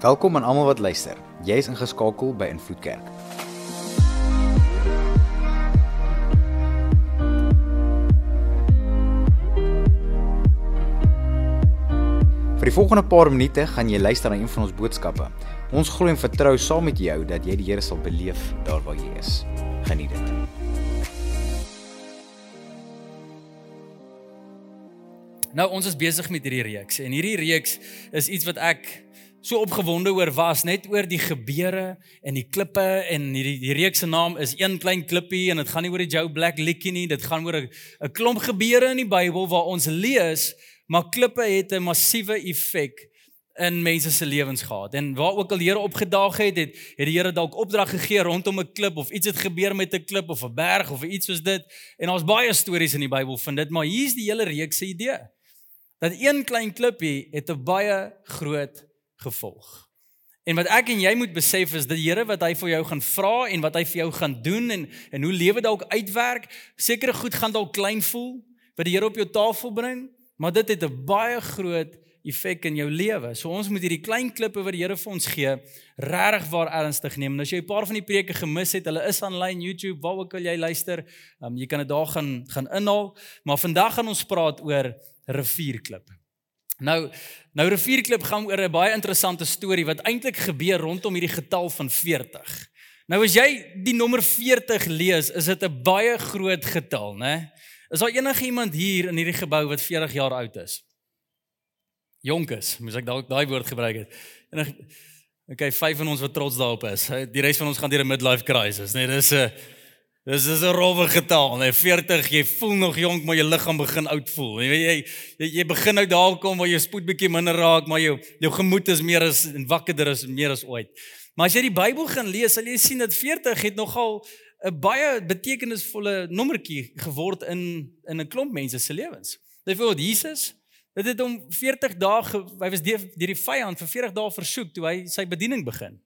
Welkom aan almal wat luister. Jy is ingeskakel by Invloed Kerk. Vir die volgende paar minute gaan jy luister na een van ons boodskappe. Ons glo en vertrou saam met jou dat jy die Here sal beleef daar waar jy is. Geniet dit. Nou ons is besig met hierdie reeks en hierdie reeks is iets wat ek so opgewonde oor was net oor die gebeure en die klippe en hierdie die reeks se naam is een klein klippie en dit gaan nie oor die Joe Black liedjie nie dit gaan oor 'n klomp gebeure in die Bybel waar ons lees maar klippe het 'n massiewe effek in mense se lewens gehad. En waar ook al die Here opgedaag het het het die Here dalk opdrag gegee rondom 'n klip of iets het gebeur met 'n klip of 'n berg of iets soos dit. En daar's baie stories in die Bybel van dit maar hier's die hele reeks se idee. Dat een klein klippie het 'n baie groot gevolg. En wat ek en jy moet besef is dat die Here wat hy vir jou gaan vra en wat hy vir jou gaan doen en en hoe lewe dalk uitwerk, sekere goed gaan dalk klein voel wat die Here op jou tafel bring, maar dit het 'n baie groot effek in jou lewe. So ons moet hierdie klein klippe wat die Here vir ons gee, regtig waar ernstig neem. En as jy 'n paar van die preke gemis het, hulle is aanlyn YouTube, waar ook al jy luister, um, jy kan dit daar gaan gaan inhaal. Maar vandag gaan ons praat oor rivierklip. Nou nou rivierklip gaan oor 'n baie interessante storie wat eintlik gebeur rondom hierdie getal van 40. Nou as jy die nommer 40 lees, is dit 'n baie groot getal, né? Is daar enige iemand hier in hierdie gebou wat 40 jaar oud is? Jonk is, moet ek dalk daai woord gebruik het. En okay, vyf van ons wat trots daarop is. Die res van ons gaan deur 'n midlife crisis, né? Nee, dis 'n dis is 'n rowwe getal, né? 40, jy voel nog jonk, maar jou liggaam begin oud voel. Jy weet jy jy begin nou daar kom waar jou spoed bietjie minder raak, maar jou jou gemoed is meer as en wakkerder is meer as ooit. Maar as jy die Bybel gaan lees, sal jy sien dat 40 het nogal 'n baie betekenisvolle nommertjie geword in in 'n klomp mense se lewens. Byvoorbeeld Jesus Dit het hom 40 dae hy was deur die vyand vir 40 dae versoek toe hy sy bediening begin.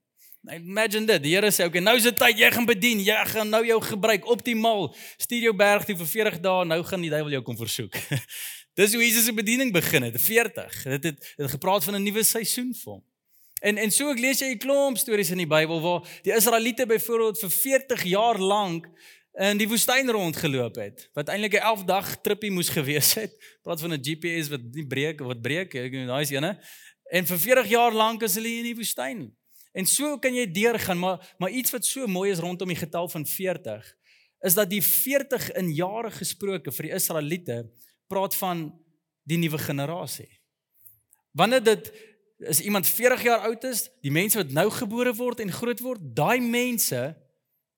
Nou imagine dit. Die Here sê, "Oké, okay, nou is dit tyd jy gaan bedien. Jy gaan nou jou gebruik optimaal. Stuur jou berg toe vir 40 dae. Nou gaan die duiwel jou kom versoek." Dis hoe Jesus se bediening begin het, 40. Dit het dit gepraat van 'n nuwe seisoen vir hom. En en so ek lees jy 'n klomp stories in die Bybel waar die Israeliete byvoorbeeld vir 40 jaar lank in die woestyn rondgeloop het wat eintlik 'n 11 dag trippie moes gewees het. Praat van 'n GPS wat nie breek wat breek, ek weet daai is ene. En vir 40 jaar lank is hulle in die woestyn. En so kan jy deurgaan, maar maar iets wat so mooi is rondom die getal van 40 is dat die 40 in jare gesproke vir die Israeliete praat van die nuwe generasie. Wanneer dit is iemand 40 jaar oud is, die mense wat nou gebore word en groot word, daai mense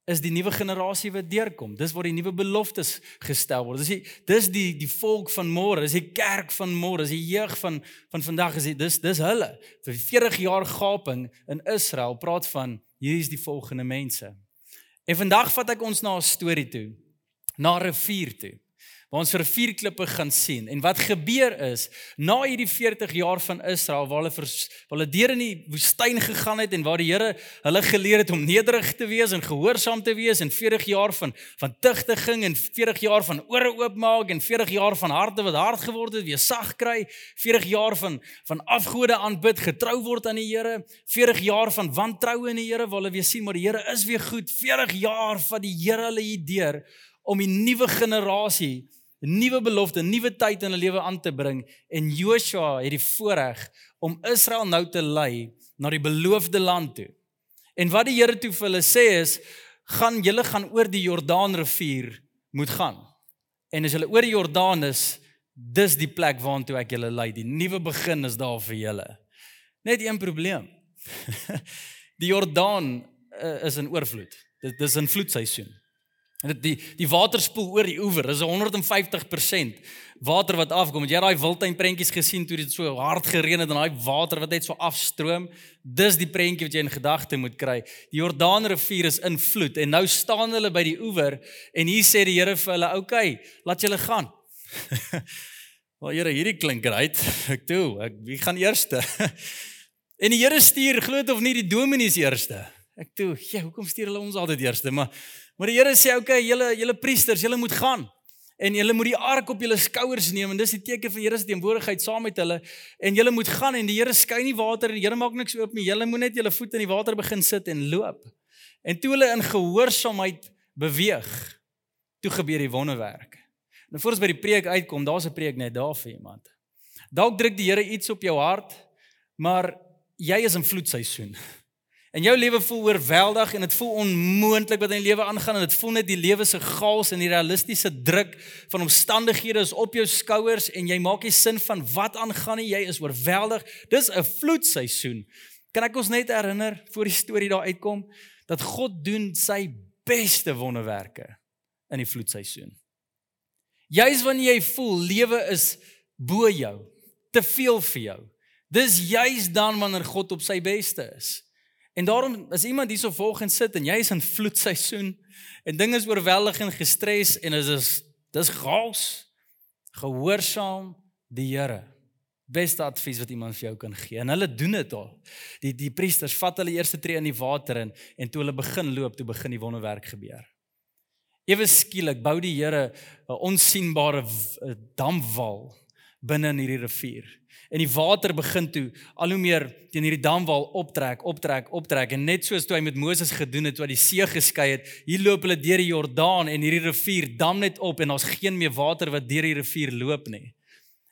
is die nuwe generasie wat deurkom. Dis waar die nuwe beloftes gestel word. Dis die dis die die volk van môre, dis die kerk van môre, dis die jeug van van vandag is die, dis dis hulle. Vir 40 jaar gaping in Israel praat van hierdie is die volgende mense. En vandag vat ek ons na 'n storie toe, na 'n rivier toe waar ons rivierklippe gaan sien. En wat gebeur is, na hierdie 40 jaar van Israel waar hulle vers, waar hulle deur in die woestyn gegaan het en waar die Here hulle geleer het om nederig te wees en gehoorsaam te wees en 40 jaar van van tugtiging en 40 jaar van ore oopmaak en 40 jaar van harte wat hard geword het, weer sag kry, 40 jaar van van afgode aanbid, getrou word aan die Here, 40 jaar van wantroue in die Here waar hulle weer sien maar die Here is weer goed, 40 jaar van die Here hulle hier deur om die nuwe generasie 'n nuwe belofte, 'n nuwe tyd in hulle lewe aan te bring en Joshua het die voorreg om Israel nou te lei na die beloofde land toe. En wat die Here toe vir hulle sê is, gaan julle gaan oor die Jordaanrivier moet gaan. En as julle oor die Jordaan is, dis die plek waartoe ek julle lei. Die nuwe begin is daar vir julle. Net een probleem. die Jordaan uh, is in oorvloed. Dit is in vloedseisoen. En dit die die water spoel oor die oewer. Dis 150% water wat afkom. Het jy daai wildtuin prentjies gesien toe dit so hard gereën het en daai water wat net so afstroom? Dis die prentjie wat jy in gedagte moet kry. Die Jordaanrivier is in vloed en nou staan hulle by die oewer en hier sê die Here vir hulle, "Oké, okay, laat julle gaan." Wel Here, hierdie klink reg. Ek toe, ek wie gaan eerste? en die Here stuur glo dit of nie die dominees eerste. Ek toe, ja, hoekom stuur hulle ons altyd eerste? Maar Maar die Here sê, "Oké, okay, julle julle priesters, julle moet gaan." En julle moet die ark op julle skouers neem en dis die teken van Here se teenwoordigheid saam met hulle. En julle moet gaan en die Here skei nie water en die Here maak niks oop nie. Julle moet net julle voete in die water begin sit en loop. En toe hulle in gehoorsaamheid beweeg, toe gebeur die wonderwerk. Nou voor ons by die preek uitkom, daar's 'n preek net daar vir iemand. Dalk druk die Here iets op jou hart, maar jy is in vloedseisoen. En jou lewe voel oorweldig en dit voel onmoontlik wat in die lewe aangaan en dit voel net die lewe se chaos en die realistiese druk van omstandighede is op jou skouers en jy maak nie sin van wat aangaan nie, jy is oorweldig. Dis 'n vloedseisoen. Kan ek ons net herinner voor die storie daar uitkom dat God doen sy beste wonderwerke in die vloedseisoen. Juis wanneer jy voel lewe is bo jou, te veel vir jou. Dis juis dan wanneer God op sy beste is. En daarom as iemand hierso volgens sit en jy is in vloedseisoen en dinge is oorweldig en gestres en dit is dis gaas gehoorsaam die Here. Beste advies wat iemand vir jou kan gee. En hulle doen dit al. Die die priesters vat hulle eerste tree in die water in en toe hulle begin loop, toe begin die wonderwerk gebeur. Ewe skielik bou die Here 'n onsigbare damwal binne in hierdie rivier. En die water begin toe al hoe meer teen hierdie damwal optrek, optrek, optrek en net soos toe hy met Moses gedoen het toe hy die see geskei het, hier loop hulle deur die Jordaan en hierdie rivier dam net op en daar's geen meer water wat deur die rivier loop nie.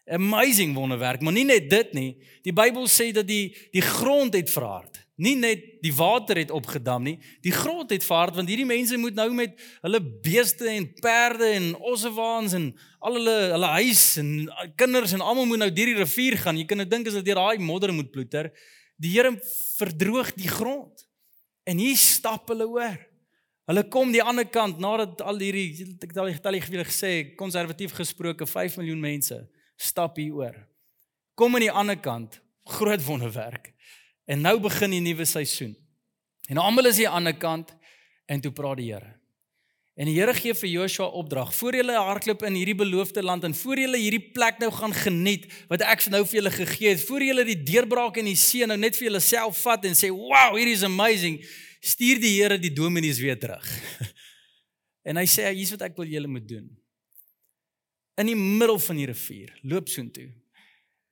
Amazing wonderwerk, maar nie net dit nie. Die Bybel sê dat die die grond het verhard. Nie net die water het opgedam nie, die grond het verhard want hierdie mense moet nou met hulle beeste en perde en ossewaans en al hulle hulle huis en kinders en almal moet nou deur die rivier gaan. Jy kan net dink as dit deur daai modder moet ploeter. Die Here verdroog die grond. En hier stap hulle oor. Hulle kom die ander kant nadat al hierdie ek het al getal gesê konservatief gesproke 5 miljoen mense stap hier oor. Kom aan die ander kant, groot wonderwerk. En nou begin die nuwe seisoen. En almal is hier aan die ander kant en toe praat die Here. En die Here gee vir Joshua opdrag: "Voor julle hardloop in hierdie beloofde land en voor julle hierdie plek nou gaan geniet wat ek nou vir julle gegee het, voor julle die deurbraak in die see nou net vir julle self vat en sê, "Wow, hier is amazing." Stuur die Here die dominees weer terug. en hy sê, "Hier's wat ek wil julle moet doen in die middel van die rivier, loop soontoe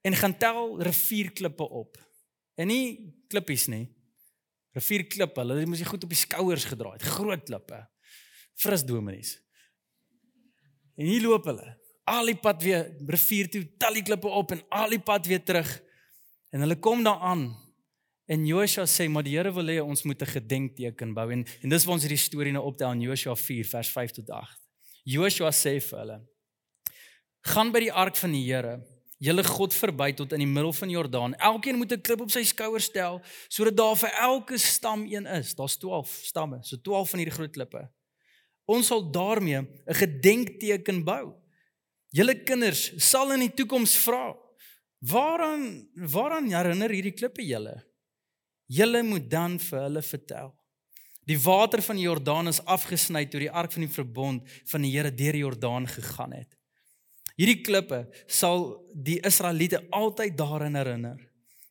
en gaan tel rivierklippe op. En nie klippies nie. Rivierklippe, hulle moes jy goed op die skouers gedra het, groot klippe. Fris dominees. En hier loop hulle. Al die pad weer rivier toe, tel die klippe op en al die pad weer terug. En hulle kom daar aan. En Joshua sê, "Maar die Here wil hê ons moet 'n gedenkteken bou." En en dis waar ons hierdie storie nou optel in Joshua 4 vers 5 tot 8. Joshua sê vir hulle: gaan by die ark van die Here, julle God verby tot in die middel van Jordaan. Elkeen moet 'n klip op sy skouer stel sodat daar vir elke stam een is. Daar's 12 stamme, so 12 van hierdie groot klippe. Ons sal daarmee 'n gedenkteken bou. Julle kinders sal in die toekoms vra: "Waaraan waaraan herinner hierdie klippe julle?" Julle moet dan vir hulle vertel. Die water van die Jordaan is afgesny toe die ark van die verbond van die Here deur die Jordaan gegaan het. Hierdie klippe sal die Israeliete altyd daarin herinner.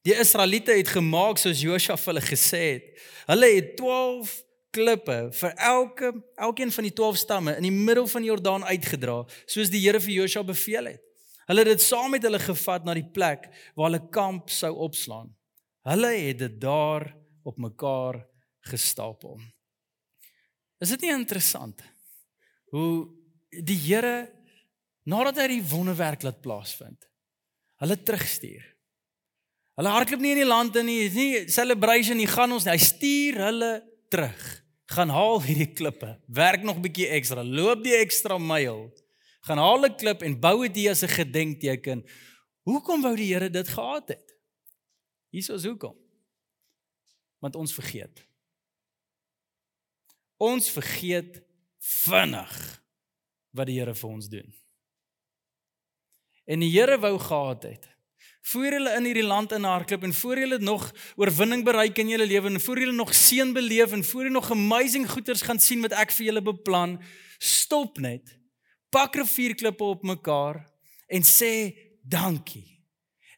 Die Israeliete het gemaak soos Josua vir hulle gesê het. Hulle het 12 klippe vir elke elkeen van die 12 stamme in die middel van die Jordaan uitgedra, soos die Here vir Josua beveel het. Hulle het dit saam met hulle gevat na die plek waar hulle kamp sou opslaan. Hulle het dit daar op mekaar gestapel. Is dit nie interessant hoe die Here nadat hy die wonderwerk laat plaasvind. Hulle terugstuur. Hulle hardloop nie in die land in nie, is nie celebration nie, gaan ons nie. Hy stuur hulle terug. Gaan haal hierdie klippe. Werk nog 'n bietjie ekstra. Loop die ekstra myl. Gaan haal 'n klip en bou dit as 'n gedenkteken. Hoekom wou die Here dit gehad het? Hier is hoekom. Want ons vergeet. Ons vergeet vinnig wat die Here vir ons doen en die Here wou gehad het. Voor julle in hierdie land in hardloop en voor julle nog oorwinning bereik in julle lewe en voor julle nog seën beleef en voor julle nog amazing goeders gaan sien wat ek vir julle beplan, stop net. Pak rivierklippe op mekaar en sê dankie.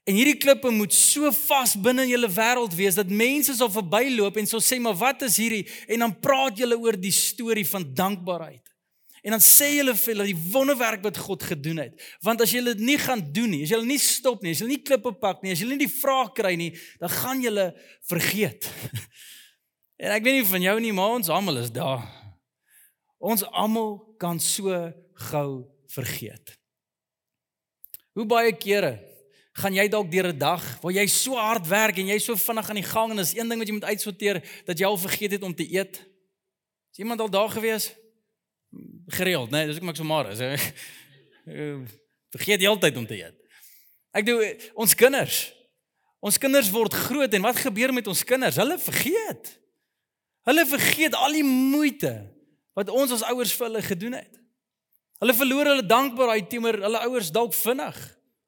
En hierdie klippe moet so vas binne julle wêreld wees dat mense sal verbyloop en sal sê maar wat is hierdie en dan praat julle oor die storie van dankbaarheid En dan sê julle vir hulle die wonderwerk wat God gedoen het. Want as julle dit nie gaan doen nie, as julle nie stop nie, as julle nie klippe pak nie, as julle nie die vraag kry nie, dan gaan julle vergeet. en ek weet nie van jou nie, maar ons almal is daar. Ons almal kan so gou vergeet. Hoe baie kere gaan jy dalk deur 'n dag waar jy so hard werk en jy so vinnig aan die gang en is een ding wat jy moet uitsorteer dat jy al vergeet het om te eet? Is iemand al daar gewees? Gereeld, né? Dis ek maak so maar is. Vergeet die altyd om te eet. Ek doen ons kinders. Ons kinders word groot en wat gebeur met ons kinders? Hulle vergeet. Hulle vergeet al die moeite wat ons as ouers vir hulle gedoen het. Hulle verloor hulle dankbaarheid teenoor hulle ouers dalk vinnig.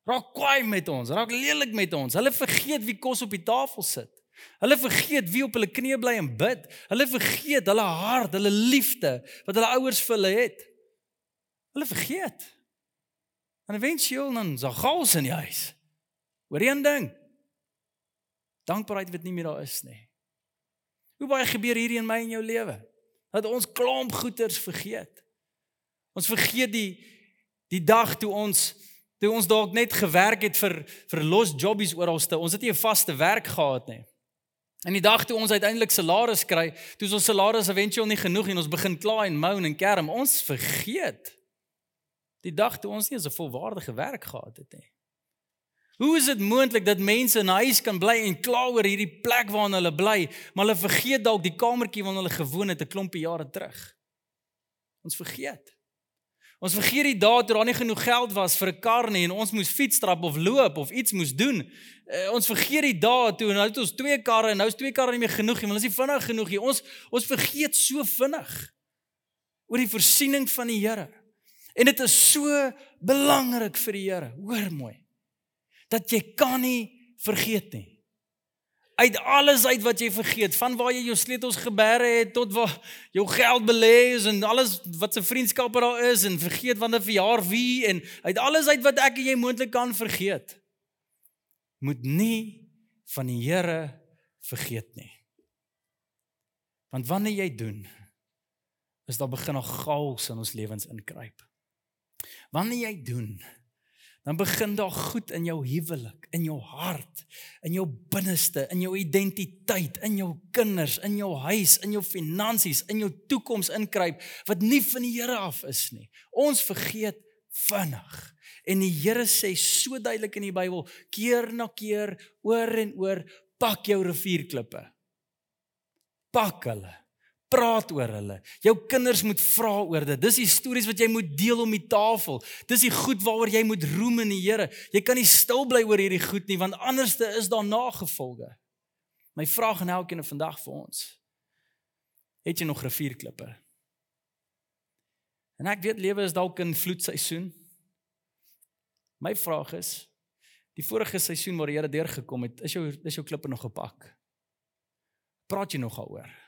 Raak kwaai met ons, raak lelik met ons. Hulle vergeet wie kos op die tafel sit. Hulle vergeet wie op hulle knieë bly en bid. Hulle vergeet hulle hart, hulle liefde wat hulle ouers vir hulle het. Hulle vergeet. En eventueel dan daar chaos in die huis. Oor een ding. Dankbaarheid wat nie meer daar is nie. Hoe baie gebeur hier in my en jou lewe dat ons klomp goeders vergeet. Ons vergeet die die dag toe ons toe ons dalk net gewerk het vir vir los jobbies oralste. Ons het nie 'n vaste werk gehad nie. En die dag toe ons uiteindelik salaris kry, toe ons salaris eventueel nie genoeg en ons begin kla en moan en kerm, ons vergeet die dag toe ons nie 'n volwaardige werk gehad het nie. Hoe is dit moontlik dat mense in 'n huis kan bly en kla oor hierdie plek waarin hulle bly, maar hulle vergeet dalk die kamertjie waarin hulle gewoon het 'n klompie jare terug? Ons vergeet. Ons vergeet die dae toe daar nie genoeg geld was vir 'n kar nie en ons moes fietsstrap of loop of iets moes doen. Uh, ons vergeet die dae toe nou het ons twee karre en nou is twee karre nie meer genoeg nie, want ons is nie vinnig genoeg nie. Ons ons vergeet so vinnig oor die voorsiening van die Here. En dit is so belangrik vir die Here. Hoor mooi. Dat jy kan nie vergeet nie uit alles uit wat jy vergeet, van waar jy jou sleutels geberre het tot waar jou geld belê is en alles wat se vriendskappe daar is en vergeet wanneer verjaar wie en uit alles uit wat ek en jy moontlik kan vergeet. Moet nie van die Here vergeet nie. Want wanneer jy doen, is daar begin 'n chaos in ons lewens inkruip. Wanneer jy doen, dan begin daar goed in jou huwelik, in jou hart, in jou binneste, in jou identiteit, in jou kinders, in jou huis, in jou finansies, in jou toekoms inkruip wat nie van die Here af is nie. Ons vergeet vinnig. En die Here sê so duidelik in die Bybel, keer na keer, oor en oor, pak jou rivierklippe. Pak hulle praat oor hulle. Jou kinders moet vra oor dit. Dis die stories wat jy moet deel om die tafel. Dis die goed waaroor jy moet roem in die Here. Jy kan nie stil bly oor hierdie goed nie want anderste is daar nagevolge. My vraag aan elkeen vandag vir ons. Het jy nog rivierklippe? En ek weet lewe is dalk in vloedseisoen. My vraag is die vorige seisoen waar die Here deurgekom het, is jou is jou klippe nog gepak? Praat jy nog daaroor?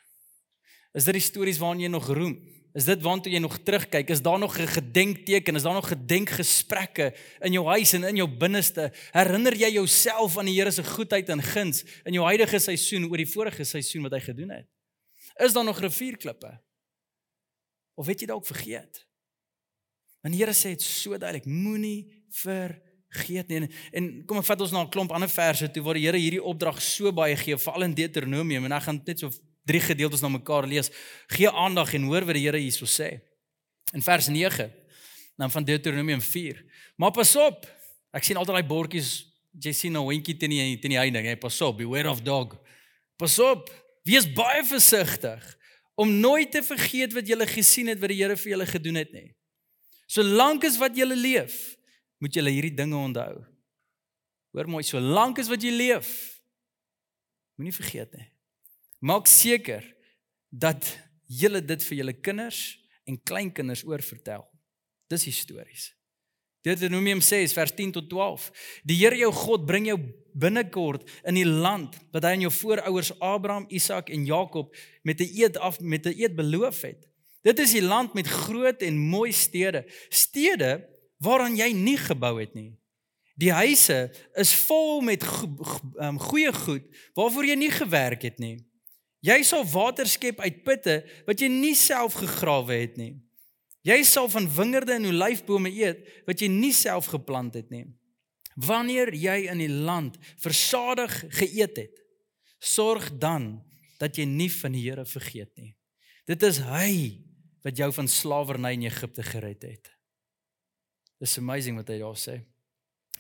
Is dit die stories waarna jy nog roem? Is dit waartoe jy nog terugkyk? Is daar nog 'n gedenkteken? Is daar nog gedenkgesprekke in jou huis en in jou binneste? Herinner jy jouself aan die Here se goedheid en guns in jou huidige seisoen oor die vorige seisoen wat hy gedoen het? Is daar nog rivierklippe? Of weet jy dalk vergeet? Want die Here sê dit so duidelik, moenie vergeet nie. En, en kom ek vat ons na 'n klomp ander verse toe waar die Here hierdie opdrag so baie gee, veral in Deuteronomium en ek gaan net so drie gedeeltes na mekaar lees. Gee aandag en hoor wat die Here hierso sê. In vers 9 dan van Deuteronomium 4. Maar pas op. Ek sien altyd daai bordjies jy sien nou hondjie teen die teen die heining, hey, pas op, beware of dog. Pas op. Wees baie versigtig om nooit te vergeet wat jy gesien het wat die Here vir julle gedoen het nie. Solank as wat jy leef, moet jy hierdie dinge onthou. Hoor mooi, solank as wat jy leef, moenie vergeet nie. Maak seker dat julle dit vir julle kinders en kleinkinders oorvertel. Dis histories. Deuteronomium sê vers 10 tot 12. Die Here jou God bring jou binnekort in die land wat hy aan jou voorouers Abraham, Isak en Jakob met 'n eed af met 'n eed beloof het. Dit is die land met groot en mooi stede, stede waaraan jy nie gebou het nie. Die huise is vol met um, goeie goed waarvoor jy nie gewerk het nie. Jy sal water skep uit putte wat jy nie self gegrawe het nie. Jy sal van wingerde en olyfbome eet wat jy nie self geplant het nie. Wanneer jy in die land versadig geëet het, sorg dan dat jy nie van die Here vergeet nie. Dit is hy wat jou van slawerny in Egipte gered het. Dis amazing wat hy daar sê.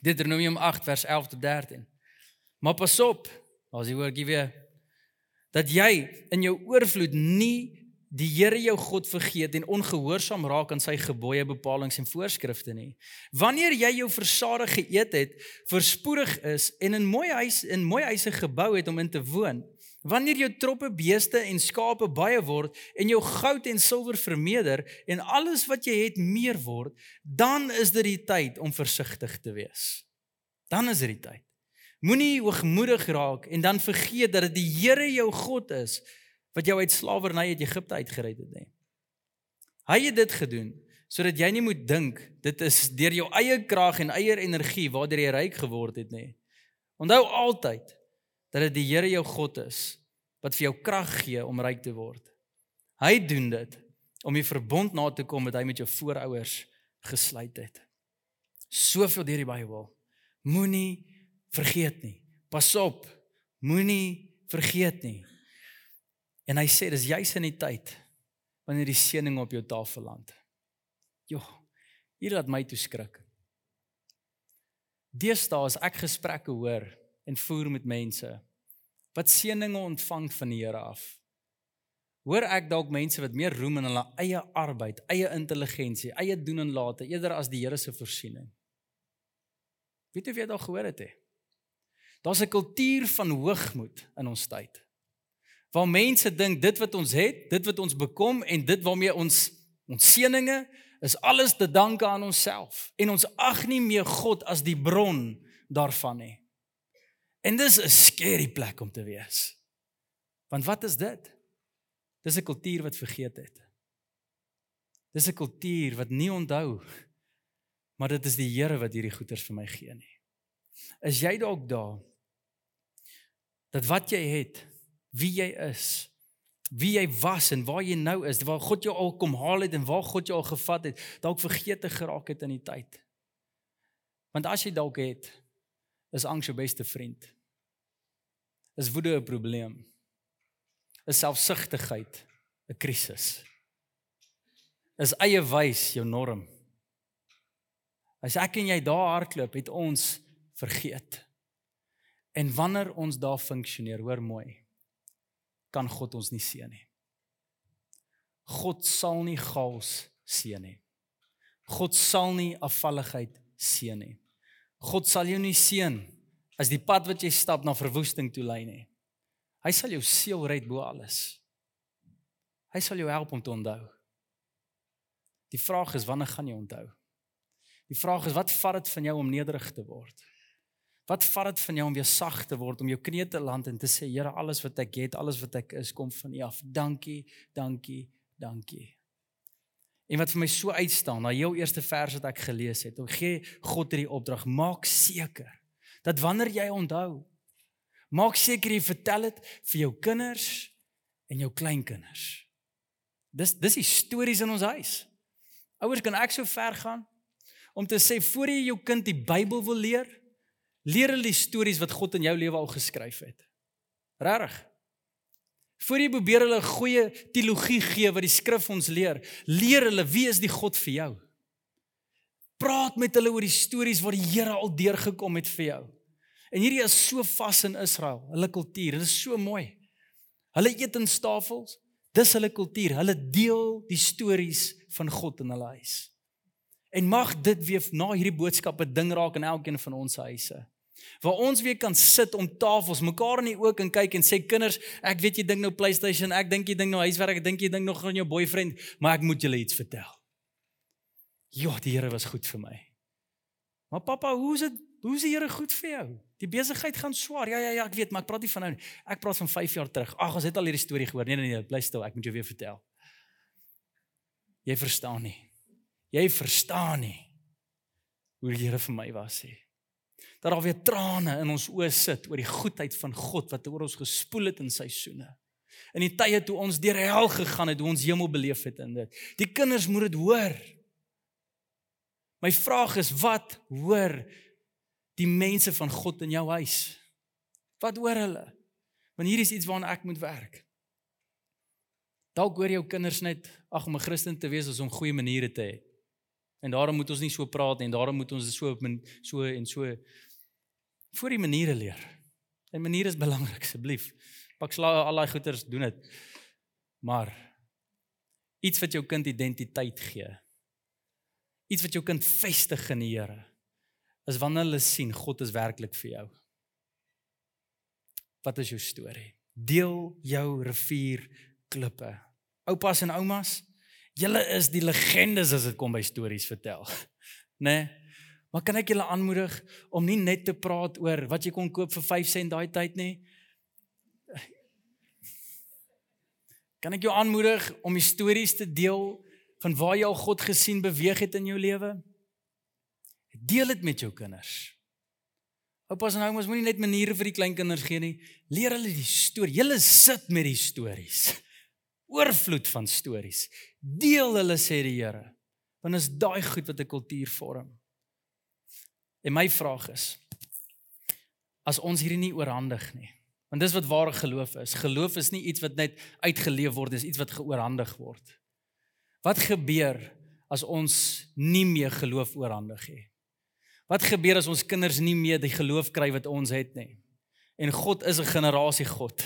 Deuteronomium 8 vers 11 tot 13. Maar pas op, as jy hoor gee weer dat jy in jou oorvloed nie die Here jou God vergeet en ongehoorsaam raak aan sy gebooie, bepalinge en voorskrifte nie. Wanneer jy jou versadig geëet het, verspoedig is en in mooi huis in mooi huise gebou het om in te woon, wanneer jou troppe beeste en skape baie word en jou goud en silwer vermeerder en alles wat jy het meer word, dan is dit die tyd om versigtig te wees. Dan is dit die tyd. Moenie hoogmoedig raak en dan vergeet dat dit die Here jou God is wat jou uit slawerny uit Egipte uitgered het, nê. Hy het dit gedoen sodat jy nie moet dink dit is deur jou eie krag en eie energie waardeur jy ryk geword het, nê. Onthou altyd dat dit die Here jou God is wat vir jou krag gee om ryk te word. Hy doen dit om die verbond na te kom wat hy met jou voorouers gesluit het. Soveel deur die Bybel. Moenie vergeet nie. Pas op. Moenie vergeet nie. En hy sê dis juis in die tyd wanneer die seëning op jou tafel land. Jo, hier laat my toe skrik. Deesdae as ek gesprekke hoor en voer met mense wat seëninge ontvang van die Here af. Hoor ek dalk mense wat meer roem in hulle eie arbeid, eie intelligensie, eie doen en late eerder as die Here se voorsiening. Weet jy of jy dit al gehoor het hè? Daar's 'n kultuur van hoogmoed in ons tyd waar mense dink dit wat ons het, dit wat ons bekom en dit waarmee ons ons seëninge is alles te danke aan onsself en ons ag nie meer God as die bron daarvan nie. En dis 'n scary plek om te wees. Want wat is dit? Dis 'n kultuur wat vergeet het. Dis 'n kultuur wat nie onthou maar dit is die Here wat hierdie goeders vir my gee nie. Is jy dalk daar dat wat jy het wie jy is, wie jy was en waar jy nou is, waar God jou al kom haal het en waar God jou al gevat het, dalk vergeet te geraak het in die tyd. Want as jy dalk het, is angs jou beste vriend. Is woede 'n probleem? Is selfsugtigheid 'n krisis? Is eie wys jou norm? As ek en jy daar hardloop, het ons vergeet. En wanneer ons daar funksioneer, hoor mooi kan God ons nie seën nie. God sal nie chaos seën nie. God sal nie afvalligheid seën nie. God sal jou nie seën as die pad wat jy stap na verwoesting toe lei nie. Hy sal jou siel red bo alles. Hy sal jou help om te onthou. Die vraag is wanneer gaan jy onthou? Die vraag is wat vat dit van jou om nederig te word? Wat vat dit van jou om weer sag te word, om jou knie te land en te sê Here, alles wat ek het, alles wat ek is, kom van U af. Dankie, dankie, dankie. En wat vir my so uitstaan, na jou eerste vers wat ek gelees het, om gee God hierdie opdrag, maak seker dat wanneer jy onthou, maak seker jy vertel dit vir jou kinders en jou kleinkinders. Dis dis die stories in ons huis. Ouers kan ek so ver gaan om te sê voor jy jou kind die Bybel wil leer, Leer hulle die stories wat God in jou lewe al geskryf het. Regtig? Voor jy probeer hulle 'n goeie teologie gee wat die skrif ons leer, leer hulle wie is die God vir jou. Praat met hulle oor die stories waar die Here al deurgekom het vir jou. En hierdie is so vas in Israel, hulle kultuur, dit is so mooi. Hulle eet in tafels, dis hulle kultuur. Hulle deel die stories van God in hulle huis. En mag dit weer na hierdie boodskappe ding raak in elkeen van ons huise waar ons weer kan sit om tafels mekaar in die oë en kyk en sê kinders, ek weet jy dink nou PlayStation, ek dink jy dink nou huiswerk, ek dink jy dink nog aan jou boyfriend, maar ek moet julle iets vertel. Ja, die Here was goed vir my. Maar pappa, hoe is dit? Hoe is die Here goed vir jou? Die besigheid gaan swaar. Ja ja ja, ek weet, maar ek praat nie van nou nie. Ek praat van 5 jaar terug. Ag, ons het al hierdie storie gehoor. Nee nee nee, bly stil, ek moet jou weer vertel. Jy verstaan nie. Jy verstaan nie hoe die Here vir my was nie dat daar weer trane in ons oë sit oor die goedheid van God wat oor ons gespoel het in seisoene. in die tye toe ons deur hel gegaan het, hoe ons hemel beleef het in dit. Die kinders moet dit hoor. My vraag is wat hoor die mense van God in jou huis? Wat hoor hulle? Want hier is iets waaraan ek moet werk. Dalk hoor jou kinders net ag om 'n Christen te wees is om goeie maniere te hê. En daarom moet ons nie so praat nie en daarom moet ons so so en so voor die maniere leer. En maniere is belangrik asseblief. Pak sla al daai goeters doen dit. Maar iets wat jou kind identiteit gee. Iets wat jou kind vestig in die Here is wanneer hulle sien God is werklik vir jou. Wat is jou storie? Deel jou rivier klippe. Oupas en oumas, julle is die legendes as dit kom by stories vertel. Né? Nee? Maar kan ek julle aanmoedig om nie net te praat oor wat jy kon koop vir 5 sent daai tyd nie. Kan ek jou aanmoedig om stories te deel van waar jy al God gesien beweeg het in jou lewe? Deel dit met jou kinders. Oupas en oumas moenie net maniere vir die kleinkinders gee nie. Leer hulle die storie. Julle sit met die stories. Oorvloed van stories. Deel hulle sê die Here. Want is daai goed wat 'n kultuur vorm. En my vraag is as ons hierdie nie oorhandig nie. Want dis wat ware geloof is. Geloof is nie iets wat net uitgeleef word, dis iets wat geoorhandig word. Wat gebeur as ons nie meer geloof oorhandig nie? Wat gebeur as ons kinders nie meer die geloof kry wat ons het nie? En God is 'n generasie God.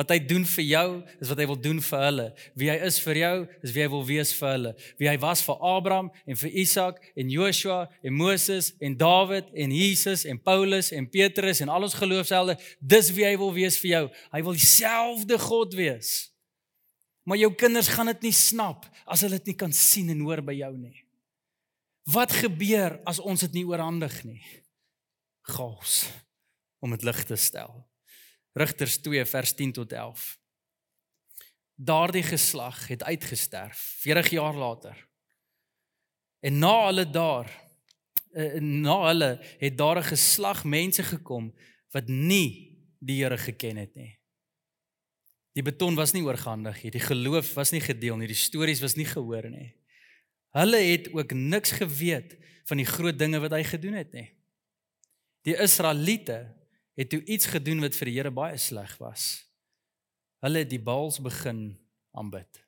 Wat hy doen vir jou, is wat hy wil doen vir hulle. Wie hy is vir jou, is wie hy wil wees vir hulle. Wie hy was vir Abraham en vir Isak en Joshua en Moses en Dawid en Jesus en Paulus en Petrus en al ons geloofshelde, dis wie hy wil wees vir jou. Hy wil dieselfde God wees. Maar jou kinders gaan dit nie snap as hulle dit nie kan sien en hoor by jou nie. Wat gebeur as ons dit nie oorhandig nie? Chaos om dit lig te stel. Rigters 2 vers 10 tot 11. Daardie geslag het uitgesterf 40 jaar later. En na hulle daar eh, na hulle het daar 'n geslag mense gekom wat nie die Here geken het nie. Die beton was nie oorgehandig nie, die geloof was nie gedeel nie, die stories was nie gehoor nie. Hulle het ook niks geweet van die groot dinge wat hy gedoen het nie. Die Israeliete het toe iets gedoen wat vir die Here baie sleg was. Hulle het die Baals begin aanbid.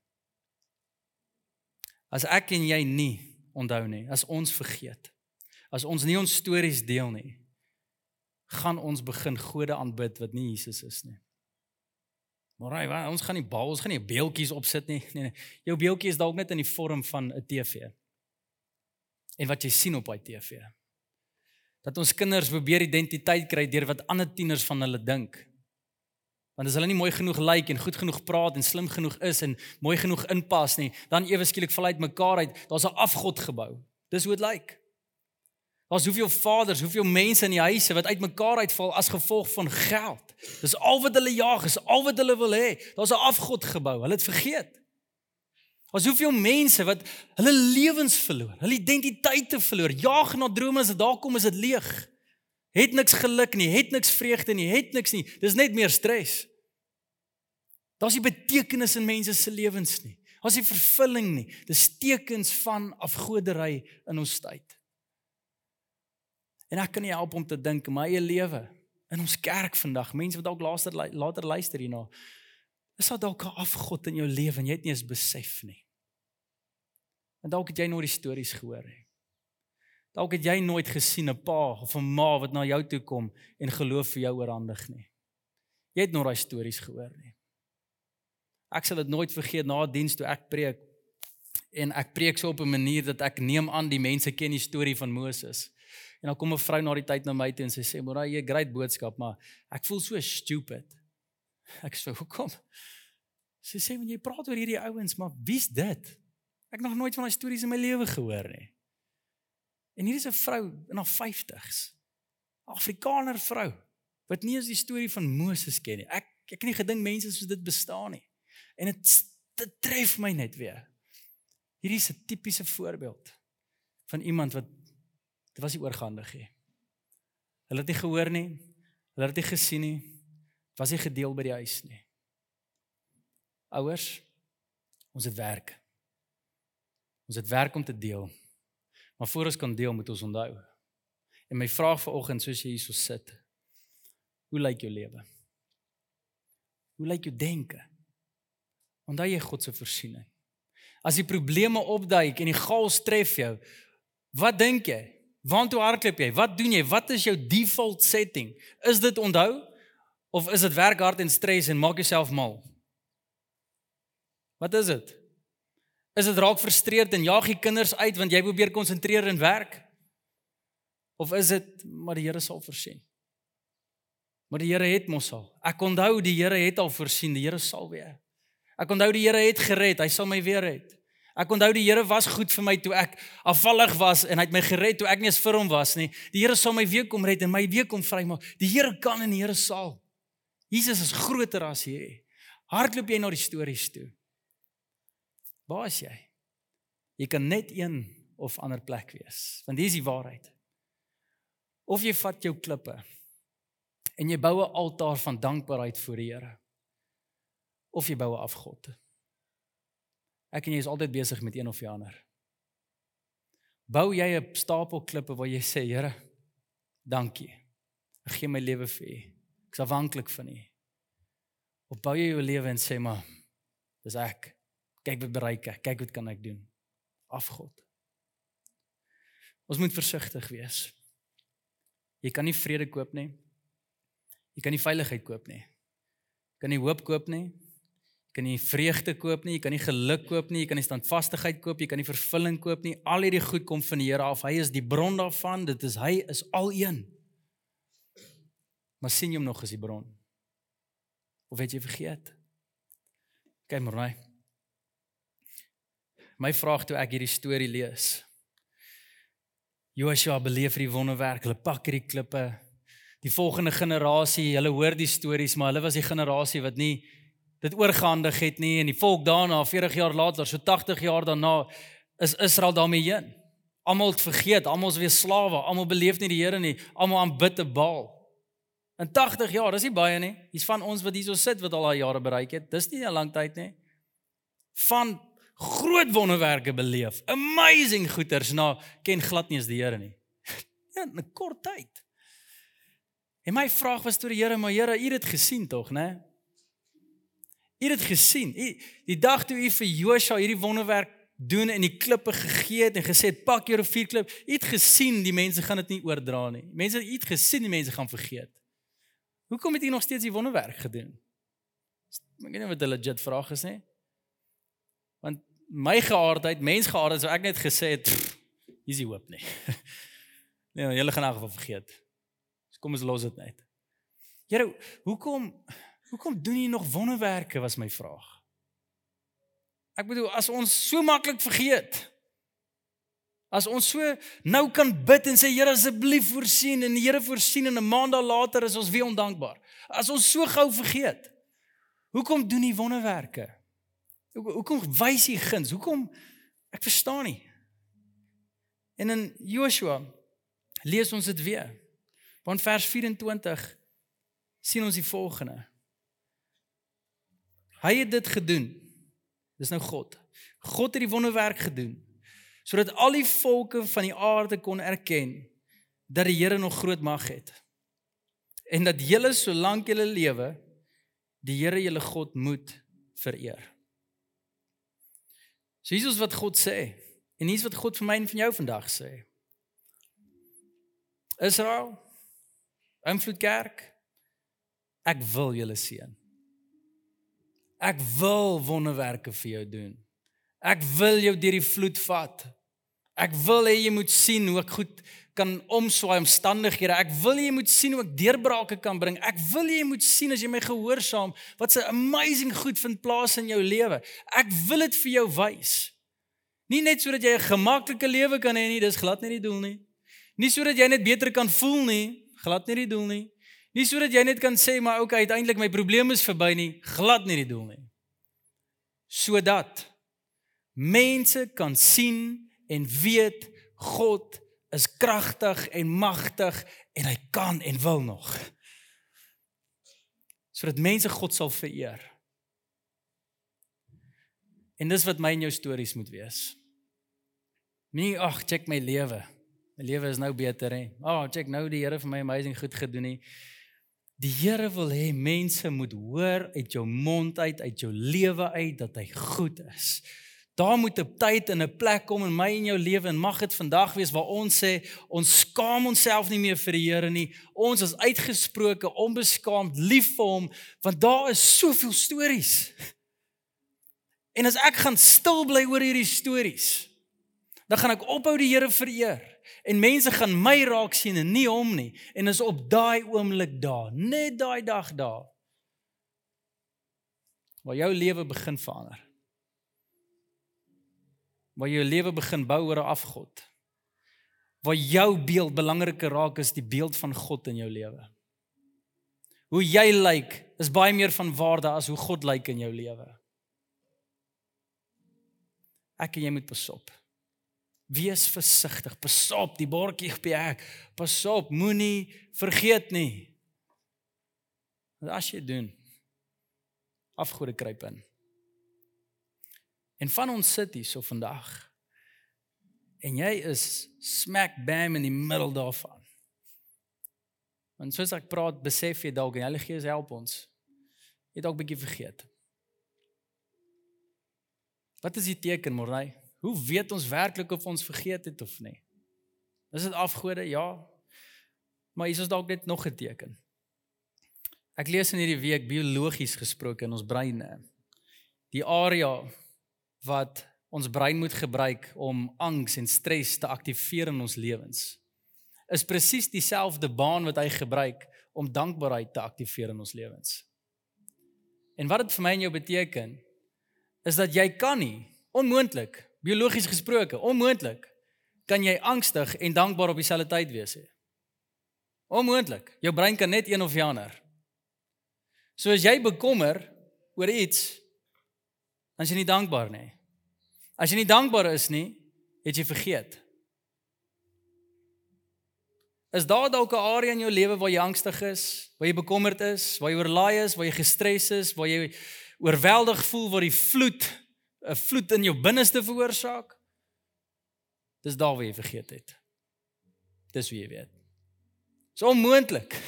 As ek en jy nie onthou nie, as ons vergeet, as ons nie ons stories deel nie, gaan ons begin gode aanbid wat nie Jesus is nie. Maar raai, ons gaan nie bal, ons gaan nie beeltjies opsit nie. Nee nee. Jou beeltjie is dalk net in die vorm van 'n TV. En wat jy sien op daai TV. Dat ons kinders probeer identiteit kry deur wat ander tieners van hulle dink. Want as hulle nie mooi genoeg lyk like en goed genoeg praat en slim genoeg is en mooi genoeg inpas nie, dan ewe skielik val uit mekaar uit. Daar's 'n afgod gebou. Dis hoe dit lyk. Like. Daar's hoeveel vaders, hoeveel mense in die huise wat uitmekaar uitval as gevolg van geld. Dis al wat hulle jag, is al wat hulle wil hê. Daar's 'n afgod gebou. Hulle het vergeet. Daar's hoeveel mense wat hulle lewens verloor, hulle identiteite verloor. Jag na drome as dit daar kom is dit leeg. Het niks geluk nie, het niks vreugde nie, het niks nie. Dis net meer stres. Daar's nie betekenis in mense se lewens nie. Daar's nie vervulling nie. Dis tekens van afgodery in ons tyd. En ek kan nie help om te dink my eie lewe in ons kerk vandag, mense wat dalk later later luister hierna. Is daar dalk 'n afgod in jou lewe en jy het nie eens besef nie. En dalk het jy nooit die stories gehoor nie. Dalk het jy nooit gesien 'n pa of 'n ma wat na jou toe kom en geloof vir jou oorhandig nie. Jy het nooit daai stories gehoor nie. Ek sal dit nooit vergeet na 'n diens toe ek preek en ek preek so op 'n manier dat ek neem aan die mense ken die storie van Moses. En dan kom 'n vrou na die tyd na my toe en sy sê, "Môre, jy 'n great boodskap, maar ek voel so stupid." Ek sê, "Hoekom?" Sy sê, "Want jy praat oor hierdie ouens, maar wie's dit? Ek het nog nooit van daai stories in my lewe gehoor nie." En hier is 'n vrou in haar 50's. Afrikaner vrou wat nie eens die storie van Moses ken nie. Ek ek het nie gedink mense soos dit bestaan nie. En dit dit tref my net weer. Hierdie is 'n tipiese voorbeeld van iemand wat Dit was nie oorgehandig nie. Hulle het nie gehoor nie. Hulle het nie gesien nie. Dit was nie gedeel by die huis nie. Ouers, ons het werk. Ons het werk om te deel. Maar voor ons kan deel, moet ons onthou. En my vraag vanoggend soos jy hierso sit. Hoe lyk jou lewe? Hoe lyk jou denke? Onthou jy God se voorsiening? As die probleme opduik en die chaos tref jou, wat dink jy? Waartoe hardloop jy? Wat doen jy? Wat is jou default setting? Is dit onthou of is dit werk hard en stres en maak jouself mal? Wat is dit? Is dit raak frustreerd en jaag jy kinders uit want jy probeer konsentreer in werk? Of is dit maar die Here sal voorsien? Maar die Here het mos al. Ek onthou die Here het al voorsien, die Here sal weer. Ek onthou die Here het gered, hy sal my weer red. Ek onthou die Here was goed vir my toe ek afvallig was en hy het my gered toe ek nie eens vir hom was nie. Die Here sal my weer kom red en my weer kom vrymaak. Die Here kan en die Here sal. Jesus is groter as jy. Hardloop jy na die stories toe. Waar is jy? Jy kan net een of ander plek wees. Want hier is die waarheid. Of jy vat jou klippe en jy bou 'n altaar van dankbaarheid voor die Here. Of jy bou 'n afgod. Ek en jy is altyd besig met een of die ander. Bou jy 'n stapel klippe waar jy sê, Here, dankie. Ek gee my lewe vir U. Ek's afhanklik van U. Of bou jy jou lewe en sê maar, dis ek. Kyk wat bereik ek. Kyk wat kan ek doen. Afgod. Ons moet versigtig wees. Jy kan nie vrede koop nie. Jy kan nie veiligheid koop nie. Jy kan nie hoop koop nie kan nie vreugde koop nie, jy kan nie geluk koop nie, jy kan nie standvastigheid koop, jy kan nie vervulling koop nie. Al hierdie goed kom van die Here af. Hy is die bron daarvan. Dit is hy is al een. Maar sien jy hom nog as die bron? Of het jy vergeet? Kyk maar my. My vraag toe ek hierdie storie lees. Joshua beleef die wonderwerk. Hulle pak hierdie klippe. Die volgende generasie, hulle hoor die stories, maar hulle was die generasie wat nie dit oorgehandig het nie en die volk daarna 40 jaar later, so 80 jaar daarna is Israel daarmee heen. Almal het vergeet, almal is weer slawe, almal beleef nie die Here nie, almal aanbid te Baal. In 80 jaar, dis nie baie nie. Hier's van ons wat hierso sit wat al daai jare bereik het. Dis nie 'n lang tyd nie. Van groot wonderwerke beleef. Amazing goeters na ken glad nie eens die Here nie. Ja, 'n kort tyd. En my vraag was toe die Here, maar Here, U het dit gesien tog, né? U het dit gesien. U die dag toe u vir Josua hierdie wonderwerk doen en die klippe gegee het en gesê het pak jou rivierklip. U het gesien die mense gaan dit nie oordra nie. Mense u het gesien die mense gaan vergeet. Hoekom het u nog steeds die wonderwerk gedoen? Ek weet nie wat 'n legit vraag is nie. My geaardheid, mensgeaardheid sou ek net gesê het, hier's die hoop nie. nee, julle gaan in geval vergeet. So kom ons los dit net. Here, hoekom Hoekom doen jy nog wonderwerke was my vraag. Ek bedoel as ons so maklik vergeet. As ons so nou kan bid en sê Here asseblief voorsien en die Here voorsien en 'n maand later is ons weer ondankbaar. As ons so gou vergeet. Hoekom doen jy wonderwerke? Hoekom wys jy guns? Hoekom ek verstaan nie. En in Joshua lees ons dit weer. Want vers 24 sien ons die volgende. Hy het dit gedoen. Dis nou God. God het die wonderwerk gedoen sodat al die volke van die aarde kon erken dat die Here nog groot mag het. En dat julle solank julle lewe die Here julle God moet vereer. So hier is wat God sê en hier is wat God vir my en vir jou vandag sê. Israel, invloed kerk, ek wil julle seën. Ek wil wonderwerke vir jou doen. Ek wil jou deur die vloed vat. Ek wil hê jy moet sien hoe ek goed kan omswaai omstandighede. Ek wil jy moet sien hoe ek deurbrake kan bring. Ek wil jy moet sien as jy my gehoorsaam wat 'n amazing goed vind plaas in jou lewe. Ek wil dit vir jou wys. Nie net sodat jy 'n gemaklike lewe kan hê nie, dis glad nie die doel nie. Nie sodat jy net beter kan voel nie, glad nie die doel nie. Nie sodat jy net kan sê maar okay, uiteindelik my probleem is verby nie, glad nie die doel nie. Sodat mense kan sien en weet God is kragtig en magtig en hy kan en wil nog. Sodat mense God sal vereer. En dis wat my en jou stories moet wees. Nie ag, check my lewe. My lewe is nou beter hè. Ag, oh, check nou die Here vir my amazing goed gedoen nie. Die Here wil hê mense moet hoor uit jou mond uit, uit jou lewe uit dat hy goed is. Daar moet 'n tyd en 'n plek kom in my en jou lewe en mag dit vandag wees waar ons sê ons skaam onsself nie meer vir die Here nie. Ons is uitgesproke onbeskaamd lief vir hom want daar is soveel stories. En as ek gaan stil bly oor hierdie stories, dan gaan ek ophou die Here vereer en mense gaan my raak sien en nie hom nie en is op daai oomblik daar, net daai dag daar waar jou lewe begin verander waar jou lewe begin bou oor 'n afgod. Waar jou beeld belangriker raak as die beeld van God in jou lewe. Hoe jy lyk is baie meer van waarde as hoe God lyk in jou lewe. Ek en jy moet pasop. Wees versigtig, pasop die bordjie op die hek. Pasop, moenie vergeet nie. Want as jy doen, afgode kruip in. En van ons sit hier so vandag. En jy is smack bam in die middel daarvan. Want soos ek praat, besef jy dalk en Heilige Gees help ons. Jy dalk bietjie vergeet. Wat is die teken, Morney? Hoe weet ons werklik of ons vergeet het of nie? Is dit afgode? Ja. Maar is ons dalk net nog 'n teken? Ek lees in hierdie week biologies gesproke in ons breine. Die area wat ons brein moet gebruik om angs en stres te aktiveer in ons lewens is presies dieselfde baan wat hy gebruik om dankbaarheid te aktiveer in ons lewens. En wat dit vir my en jou beteken is dat jy kan nie onmoontlik biologies gesproke onmoontlik kan jy angstig en dankbaar op dieselfde tyd wees nie. Onmoontlik. Jou brein kan net een of die ander. So as jy bekommer oor iets dan is jy nie dankbaar nie. As jy nie dankbaar is nie, het jy vergeet. Is daar dalk 'n area in jou lewe waar jy angstig is, waar jy bekommerd is, waar jy oorlaai is, waar jy gestres is, waar jy oorweldig voel waar die vloed 'n vloed in jou binneste veroorsaak? Dis daar waar jy vergeet het. Dis wie jy weet. Dis onmoontlik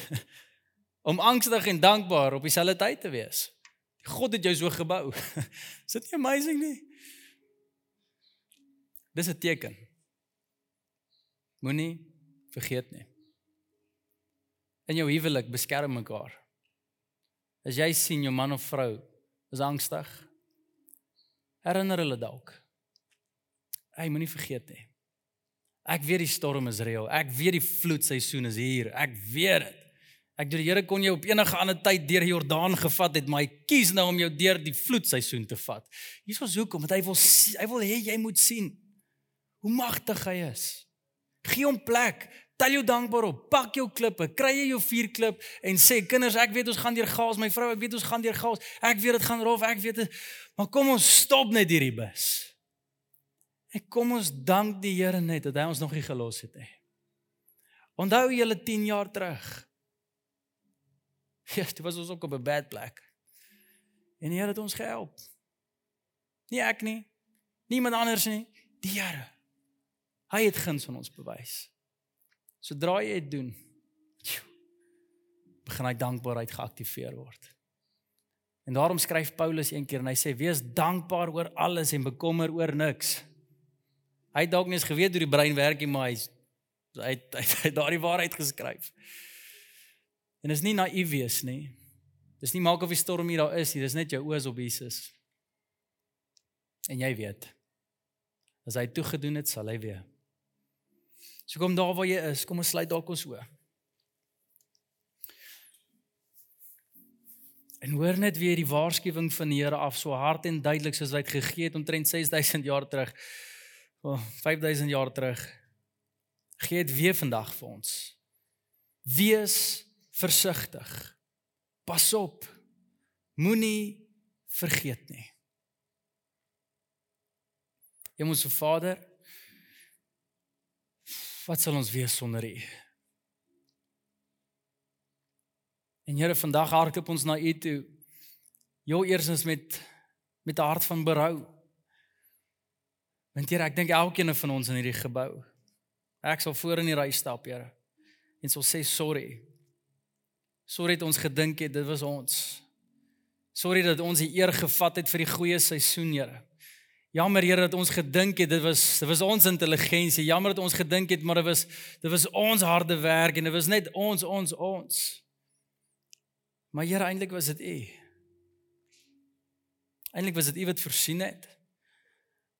om angstig en dankbaar op dieselfde tyd te wees. God het jou so gebou. Is dit nie amazing nie? Dis 'n teken. Moenie vergeet nie. In jou huwelik beskerm mekaar. As jy sien jou man of vrou is angstig, herinner hulle dalk. Hy moenie vergeet nie. Ek weet die storm is reël. Ek weet die vloedseisoen is hier. Ek weet dit. Ek deur die Here kon jou op enige ander tyd deur die Jordaan gevat het, maar hy kies nou om jou deur die vloedseisoen te vat. Hier is hoekom, want hy wil hy wil hê jy moet sien hoe magtig hy is. Gee hom plek. Tel jou dankbaar op. Pak jou klippe, kry jy jou vier klip en sê kinders, ek weet ons gaan deur gaas, my vrou, ek weet ons gaan deur gaas. Ek weet dit gaan rof, ek weet dit. Maar kom ons stop net hierdie bus. En kom ons dank die Here net dat hy ons nog nie gelos het nie. Onthou julle 10 jaar terug. Ja, dit was ons ook op 'n bad plek. En die Here het ons gehelp. Nie ek nie. Niemand anders nie. Die Here. Hy het guns van ons bewys. Sodra jy dit doen, begin hy dankbaarheid geaktiveer word. En daarom skryf Paulus een keer en hy sê wees dankbaar oor alles en bekommer oor niks. Hy het dalk nie eens geweet hoe die brein werk nie, maar hy hy hy het daardie waarheid geskryf. En dis nie naïef wees nie. Dis nie maak of die storm hier daar is nie, dis net jou oë op Jesus. En jy weet. As hy toegedoen het, sal hy weer. So kom daar waar jy is, kom ons sluit dalk ons oë. En hoor net weer die waarskuwing van die Here af so hard en duidelik soos hy dit gegee het omtrent 6000 jaar terug. Oh, 5000 jaar terug. Gee dit weer vandag vir ons. Wees versigtig. Pas op. Moenie vergeet nie. Hemelse Vader, wat sal ons wees sonder U? En Here, vandag hardloop ons na U toe. Jou eersins met met 'n hart van berou. Want Here, ek dink elkeen van ons in hierdie gebou. Ek sal voor in die ry stap, Here. En sal sê sorry. Sorry dat ons gedink het dit was ons. Sorry dat ons die eer gevat het vir die goeie seisoen, Here. Jammer Here dat ons gedink het dit was dit was ons intelligensie. Jammer dat ons gedink het maar dit was dit was ons harde werk en dit was net ons ons ons. Maar Here eintlik was dit U. Eintlik was dit U wat voorsien het.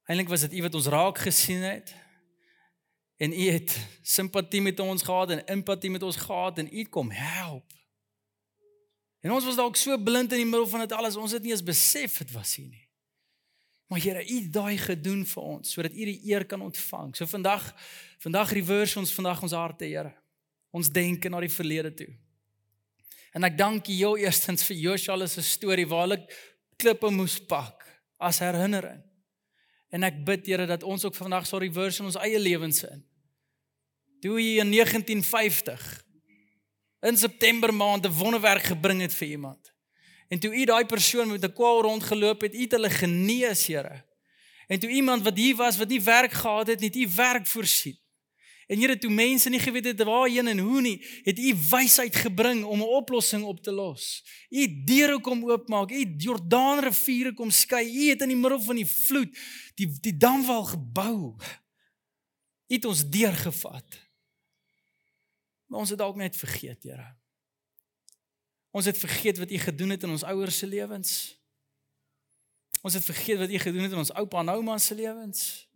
Eintlik was dit U wat ons raak gesien het. En U het simpatie met ons gehad en empatie met ons gehad en U kom help. En ons was dalk so blind in die middel van dit alles, ons het nie eens besef dit was hier nie. Maar Here, U het daai gedoen vir ons sodat U die eer kan ontvang. So vandag vandag reverse ons vandag ons harte, Here. Ons denke na die verlede toe. En ek dank U heel eerstens vir Joshua se storie waar hulle klippe moes pak as herinnering. En ek bid Here dat ons ook vandag sal reverse in ons eie lewens in. Toe jy in 1950 in September maand 'n wonderwerk gebring het vir iemand. En toe u daai persoon met 'n kwaal rondgeloop het, het hulle genees, Here. En toe iemand wat hier was wat nie werk gehad het nie, het u werk voorsien. En Here, toe mense nie geweet het waarheen en hoe nie, het u wysheid gebring om 'n oplossing op te los. U deure kom oopmaak, u Jordaanriviere kom skei, u het in die middel van die vloed die die damwal gebou. U het ons deurgevat. Maar ons het dalk net vergeet, Here. Ons het vergeet wat U gedoen het in ons ouers se lewens. Ons het vergeet wat U gedoen het in ons oupa en ouma se lewens.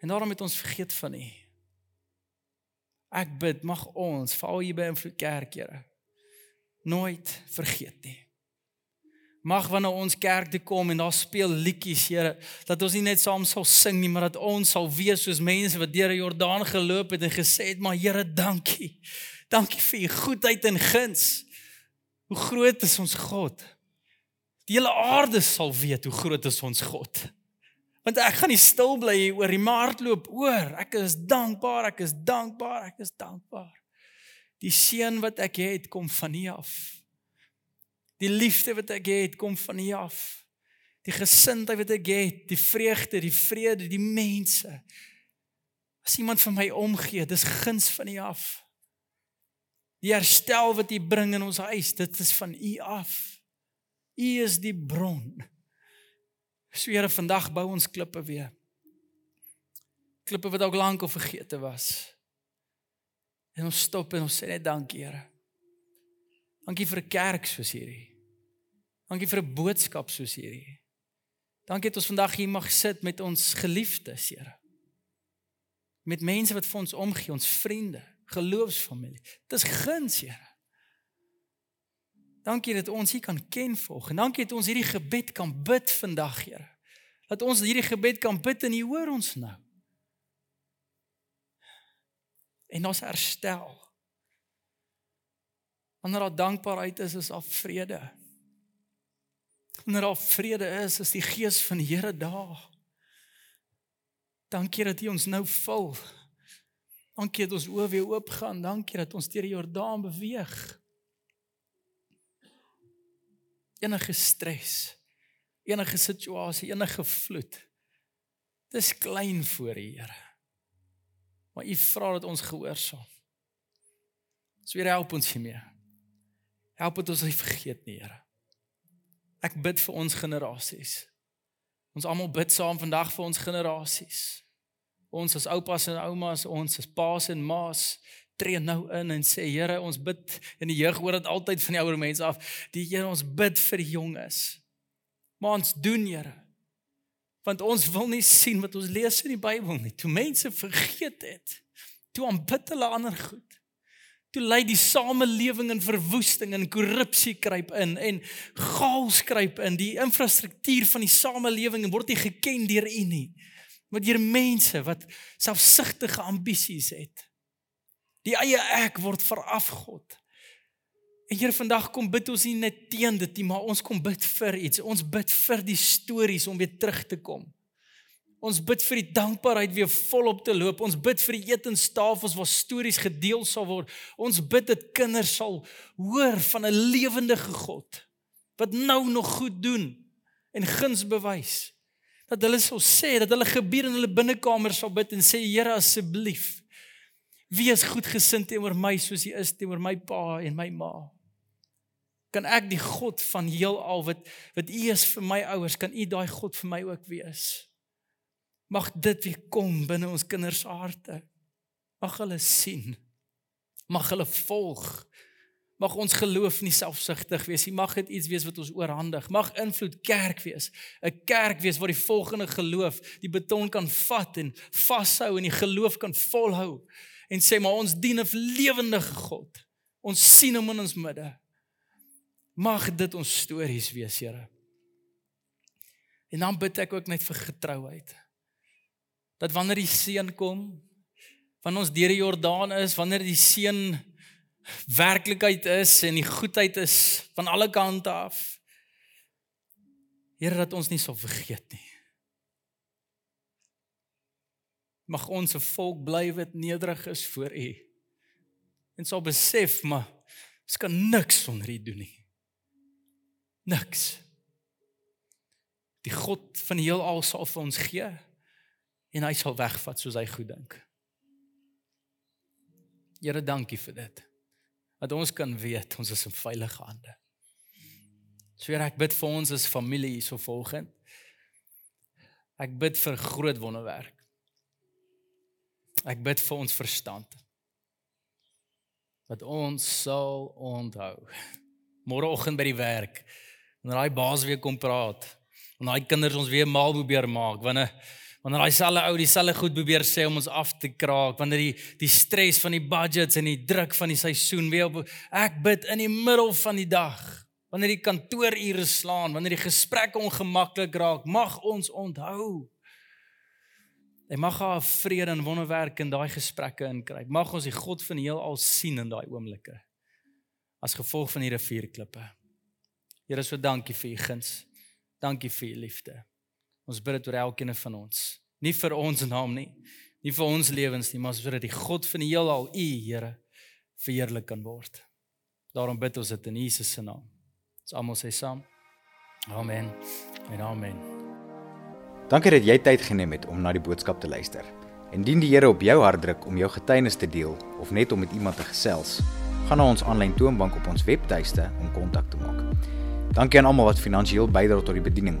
En daarom het ons vergeet van U. Ek bid mag ons, veral hier by Invloed Kerk, Here, nooit vergeet nie. Mag wanneer ons kerk toe kom en daar speel liedjies, Here, dat ons nie net saam sal sing nie, maar dat ons sal wees soos mense wat deur die Jordaan geloop het en gesê het, "Maar Here, dankie. Dankie vir u goedheid en guns. Hoe groot is ons God? Die hele aarde sal weet hoe groot is ons God." Want ek gaan nie stil bly hier oor die maart loop oor. Ek is dankbaar, ek is dankbaar, ek is dankbaar. Die seën wat ek het kom van U af. Die liefde wat ek het kom van U af. Die gesindheid wat ek het, die vreugde, die vrede, die mense. As iemand vir my omgee, dis guns van U af. Die herstel wat U bring in ons huis, dit is van U af. U is die bron. Swere vandag bou ons klippe weer. Klippe wat ook lank al vergete was. En ons stop en ons sê net dankie, Here. Dankie vir 'n kerk soos hierdie. Dankie vir 'n boodskap soos hierdie. Dankie dat ons vandag hier mag sit met ons geliefdes, Here. Met mense wat vir ons omgee, ons vriende, geloofsfamilie. Dit is guns, Here. Dankie dat ons hier kan ken volg. En dankie dat ons hierdie gebed kan bid vandag, Here. Dat ons hierdie gebed kan bid en U hoor ons nou. En ons herstel. Wanneer daar dankbaarheid is, is daar vrede. Wanneer daar vrede is, is die gees van die Here daar. Dankie dat U ons nou vul. Dankie dat ons oë weer oop gaan. Dankie dat ons deur die Jordaan beweeg. Enige stres, enige situasie, enige vloed. Dis klein voor die Here. Maar U vra dat ons gehoorsaam. So weer help ons hiermee. Help dit ons nie vergeet nie, Here. Ek bid vir ons generasies. Ons almal bid saam vandag vir ons generasies. Ons as oupas en oumas, ons as paas en maas tree nou in en sê Here, ons bid in die jeug hoor dit altyd van die ouer mense af. Die Here, ons bid vir die jonges. Maar ons doen, Here. Want ons wil nie sien wat ons lees in die Bybel nie. Toe mense vergeet het, toe aanbid hulle ander goed toe lei die samelewing in verwoesting en korrupsie kruip in en chaos kruip in. Die infrastruktuur van die samelewing word nie geken deur u nie maar deur mense wat selfsugtige ambisies het. Die eie ek word veraf God. En hier vandag kom bid ons nie net teen dit nie maar ons kom bid vir iets. Ons bid vir die stories om weer terug te kom Ons bid vir die dankbaarheid weer volop te loop. Ons bid vir die etenstafels waar stories gedeel sal word. Ons bid dat kinders sal hoor van 'n lewendige God wat nou nog goed doen en guns bewys. Dat hulle sal sê dat hulle gebied in hulle binnekamer sal bid en sê Here asseblief wees goedgesind teenoor my soos U is teenoor my pa en my ma. Kan ek die God van heelal wat wat U is vir my ouers, kan U daai God vir my ook wees? Mag dit weer kom binne ons kinders harte. Mag hulle sien. Mag hulle volg. Mag ons geloof nie selfsugtig wees nie. Mag dit iets wees wat ons oorhandig. Mag invloed kerk wees. 'n Kerk wees waar die volgende geloof die beton kan vat en vashou en die geloof kan volhou en sê maar ons dien 'n lewendige God. Ons sien hom in ons midde. Mag dit ons stories wees, Here. En dan bid ek ook net vir getrouheid. Dat wanneer die seën kom, wanneer ons deur die Jordaan is, wanneer die seën werklikheid is en die goedheid is van alle kante af. Here dat ons nie sal vergeet nie. Mag ons 'n volk bly wat nederig is voor U. En sal besef maar ons kan niks sonder U doen nie. Niks. Die God van die heelal sal vir ons gee en hy sal wegvat soos hy goed dink. Here, dankie vir dit. Dat ons kan weet ons is in veilige hande. So Here, ek bid vir ons as familie hierso volgend. Ek bid vir groot wonderwerk. Ek bid vir ons verstand. Dat ons sal onthou. Môreoggend by die werk, wanneer daai baas weer kom praat, wanneer daai kinders ons weer mal probeer maak, wanneer wanneer daai selfe ou dieselfde goed probeer sê om ons af te kraak, wanneer die die stres van die budgets en die druk van die seisoen weer op ek bid in die middel van die dag, wanneer die kantoorure slaan, wanneer die gesprekke ongemaklik raak, mag ons onthou Hy mag haar vrede en wonderwerk in daai gesprekke inkry. Mag ons die God van die heelal sien in daai oomblikke. As gevolg van hierdie vier klippe. Here, so dankie vir u guns. Dankie vir u liefde. Ons bid dit oor elkeen van ons. Nie vir ons naam nie, nie vir ons lewens nie, maar sodat die God van die heelal, u Here, verheerlik kan word. Daarom bid ons dit in Jesus se naam. Ons almal sê saam. Amen. En amen. Dankie dat jy tyd geneem het om na die boodskap te luister. Indien die Here op jou hart druk om jou getuienis te deel of net om met iemand te gesels, gaan na ons aanlyn toonbank op ons webtuiste om kontak te maak. Dankie aan almal wat finansiëel bydra tot die bediening.